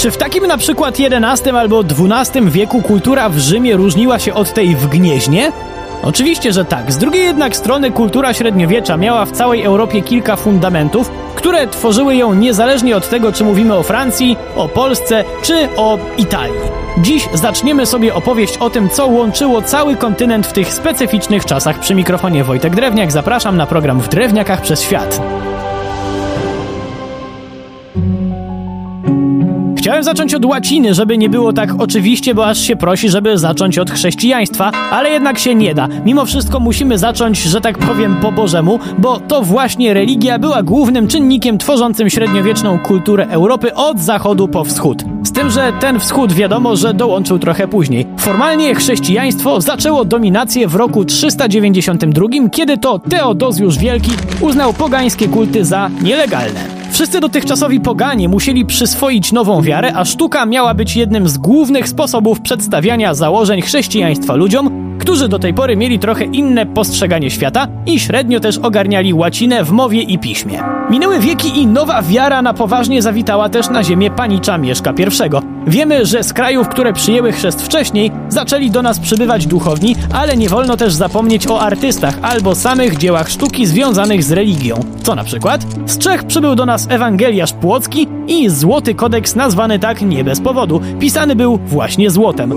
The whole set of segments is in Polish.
Czy w takim na przykład XI albo XII wieku kultura w Rzymie różniła się od tej w Gnieźnie? Oczywiście, że tak. Z drugiej jednak strony kultura średniowiecza miała w całej Europie kilka fundamentów, które tworzyły ją niezależnie od tego, czy mówimy o Francji, o Polsce czy o Italii. Dziś zaczniemy sobie opowieść o tym, co łączyło cały kontynent w tych specyficznych czasach. Przy mikrofonie Wojtek Drewniak zapraszam na program W Drewniakach przez Świat. Chciałem zacząć od łaciny, żeby nie było tak oczywiście, bo aż się prosi, żeby zacząć od chrześcijaństwa, ale jednak się nie da. Mimo wszystko musimy zacząć, że tak powiem, po Bożemu, bo to właśnie religia była głównym czynnikiem tworzącym średniowieczną kulturę Europy od zachodu po wschód. Z tym, że ten wschód wiadomo, że dołączył trochę później. Formalnie chrześcijaństwo zaczęło dominację w roku 392, kiedy to Teodozjusz Wielki uznał pogańskie kulty za nielegalne. Wszyscy dotychczasowi poganie musieli przyswoić nową wiarę, a sztuka miała być jednym z głównych sposobów przedstawiania założeń chrześcijaństwa ludziom, którzy do tej pory mieli trochę inne postrzeganie świata i średnio też ogarniali łacinę w mowie i piśmie. Minęły wieki i nowa wiara na poważnie zawitała też na ziemię panicza Mieszka I. Wiemy, że z krajów, które przyjęły chrzest wcześniej, zaczęli do nas przybywać duchowni, ale nie wolno też zapomnieć o artystach albo samych dziełach sztuki związanych z religią. Co na przykład? Z Czech przybył do nas Ewangeliarz Płocki i Złoty Kodeks nazwany tak nie bez powodu. Pisany był właśnie złotem.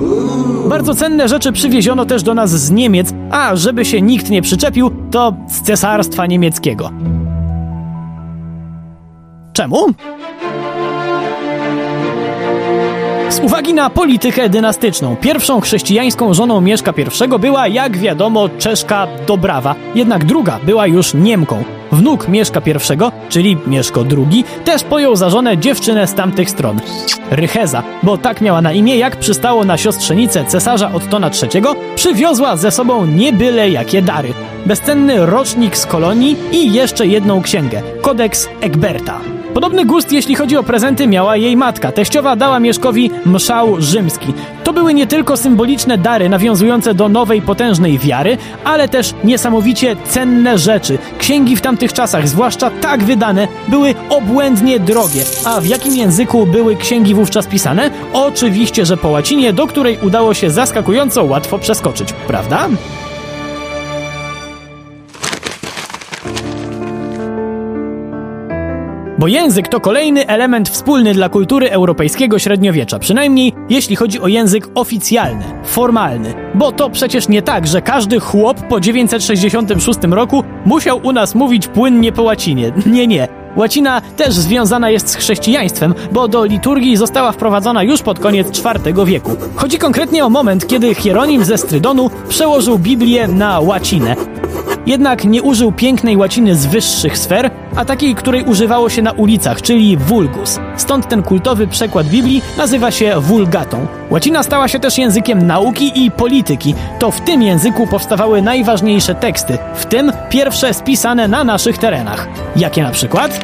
Bardzo cenne rzeczy przywieziono też do nas z Niemiec, a żeby się nikt nie przyczepił, to z Cesarstwa Niemieckiego. Czemu? Z uwagi na politykę dynastyczną, pierwszą chrześcijańską żoną Mieszka I była, jak wiadomo, Czeszka Dobrawa, jednak druga była już Niemką. Wnuk Mieszka I, czyli Mieszko II, też pojął za żonę dziewczynę z tamtych stron. Rycheza, bo tak miała na imię, jak przystało na siostrzenicę cesarza Ottona III, przywiozła ze sobą nie byle jakie dary. Bezcenny rocznik z kolonii i jeszcze jedną księgę, kodeks Egberta. Podobny gust, jeśli chodzi o prezenty, miała jej matka. Teściowa dała Mieszkowi mszał rzymski. To były nie tylko symboliczne dary nawiązujące do nowej, potężnej wiary, ale też niesamowicie cenne rzeczy. Księgi w tamtych czasach, zwłaszcza tak wydane, były obłędnie drogie. A w jakim języku były księgi wówczas pisane? Oczywiście, że po łacinie, do której udało się zaskakująco łatwo przeskoczyć, prawda? Bo język to kolejny element wspólny dla kultury europejskiego średniowiecza, przynajmniej jeśli chodzi o język oficjalny, formalny. Bo to przecież nie tak, że każdy chłop po 966 roku musiał u nas mówić płynnie po łacinie. Nie, nie. Łacina też związana jest z chrześcijaństwem, bo do liturgii została wprowadzona już pod koniec IV wieku. Chodzi konkretnie o moment, kiedy Hieronim ze Strydonu przełożył Biblię na łacinę. Jednak nie użył pięknej łaciny z wyższych sfer, a takiej, której używało się na ulicach, czyli vulgus. Stąd ten kultowy przekład Biblii nazywa się vulgatą. Łacina stała się też językiem nauki i polityki. To w tym języku powstawały najważniejsze teksty, w tym pierwsze spisane na naszych terenach. Jakie na przykład?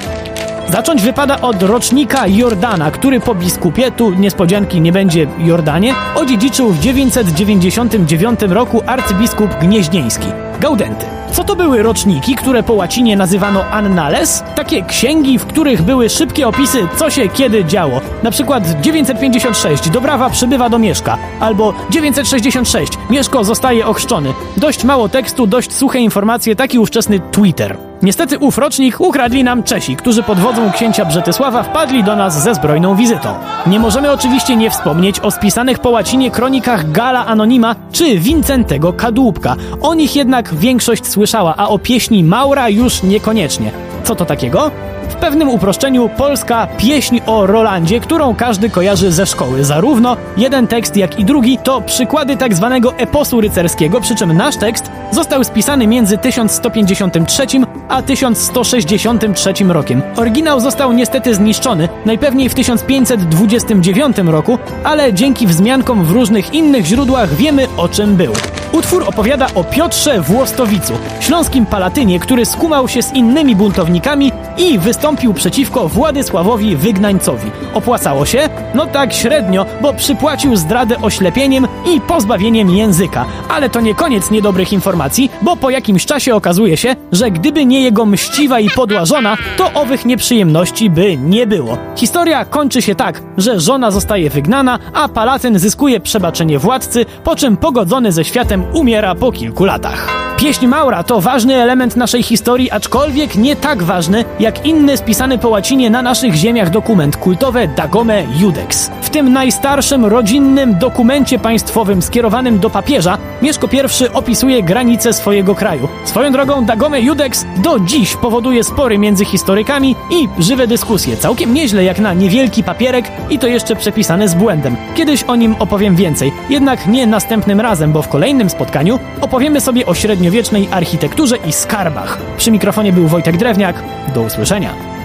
Zacząć wypada od rocznika Jordana, który po biskupie, tu niespodzianki nie będzie Jordanie, odziedziczył w 999 roku arcybiskup gnieźnieński, Gaudenty. Co to były roczniki, które po łacinie nazywano annales? Takie księgi, w których były szybkie opisy, co się kiedy działo. Na przykład 956 Dobrawa przybywa do Mieszka, albo 966 Mieszko zostaje ochrzczony. Dość mało tekstu, dość suche informacje, taki ówczesny Twitter. Niestety ów rocznik ukradli nam Czesi, którzy pod wodzą księcia Brzetysława wpadli do nas ze zbrojną wizytą. Nie możemy oczywiście nie wspomnieć o spisanych po łacinie kronikach Gala Anonima czy Wincentego Kadłubka. O nich jednak większość słyszała, a o pieśni Maura już niekoniecznie. Co to takiego? W pewnym uproszczeniu polska pieśń o Rolandzie, którą każdy kojarzy ze szkoły. Zarówno jeden tekst, jak i drugi to przykłady tak zwanego eposu rycerskiego, przy czym nasz tekst został spisany między 1153 a 1163 rokiem. Oryginał został niestety zniszczony, najpewniej w 1529 roku, ale dzięki wzmiankom w różnych innych źródłach wiemy o czym był. Utwór opowiada o Piotrze Włostowicu, śląskim palatynie, który skumał się z innymi buntownikami i wystąpił przeciwko Władysławowi Wygnańcowi. Opłacało się? No tak średnio, bo przypłacił zdradę oślepieniem i pozbawieniem języka. Ale to nie koniec niedobrych informacji, bo po jakimś czasie okazuje się, że gdyby nie jego mściwa i podła żona, to owych nieprzyjemności by nie było. Historia kończy się tak, że żona zostaje wygnana, a palatyn zyskuje przebaczenie władcy, po czym pogodzony ze światem umiera po kilku latach. Pieśń Maura to ważny element naszej historii, aczkolwiek nie tak ważny jak inny spisany po łacinie na naszych ziemiach dokument kultowe Dagome Judex. W tym najstarszym rodzinnym dokumencie państwowym skierowanym do papieża Mieszko I opisuje granice swojego kraju. Swoją drogą Dagome Judex do dziś powoduje spory między historykami i żywe dyskusje. Całkiem nieźle jak na niewielki papierek i to jeszcze przepisane z błędem. Kiedyś o nim opowiem więcej, jednak nie następnym razem, bo w kolejnym spotkaniu opowiemy sobie o średniowiecznej architekturze i skarbach. Przy mikrofonie był Wojtek Drewniak. Do usłyszenia.